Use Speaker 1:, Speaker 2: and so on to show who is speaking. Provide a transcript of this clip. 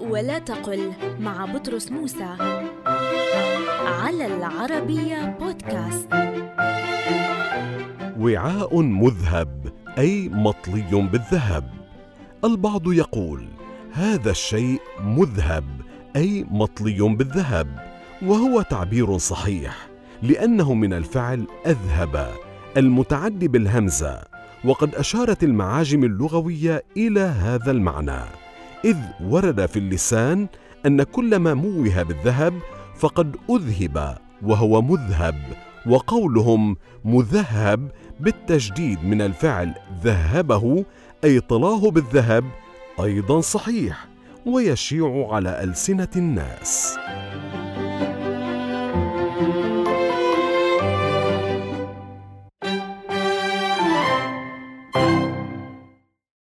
Speaker 1: ولا تقل مع بطرس موسى على العربية بودكاست.
Speaker 2: وعاء مذهب أي مطلي بالذهب. البعض يقول هذا الشيء مذهب أي مطلي بالذهب وهو تعبير صحيح لأنه من الفعل أذهب المتعدي بالهمزة وقد أشارت المعاجم اللغوية إلى هذا المعنى. إذ ورد في اللسان أن كل ما موه بالذهب فقد أذهب وهو مذهب وقولهم مذهب بالتجديد من الفعل ذهبه أي طلاه بالذهب أيضا صحيح ويشيع على ألسنة الناس.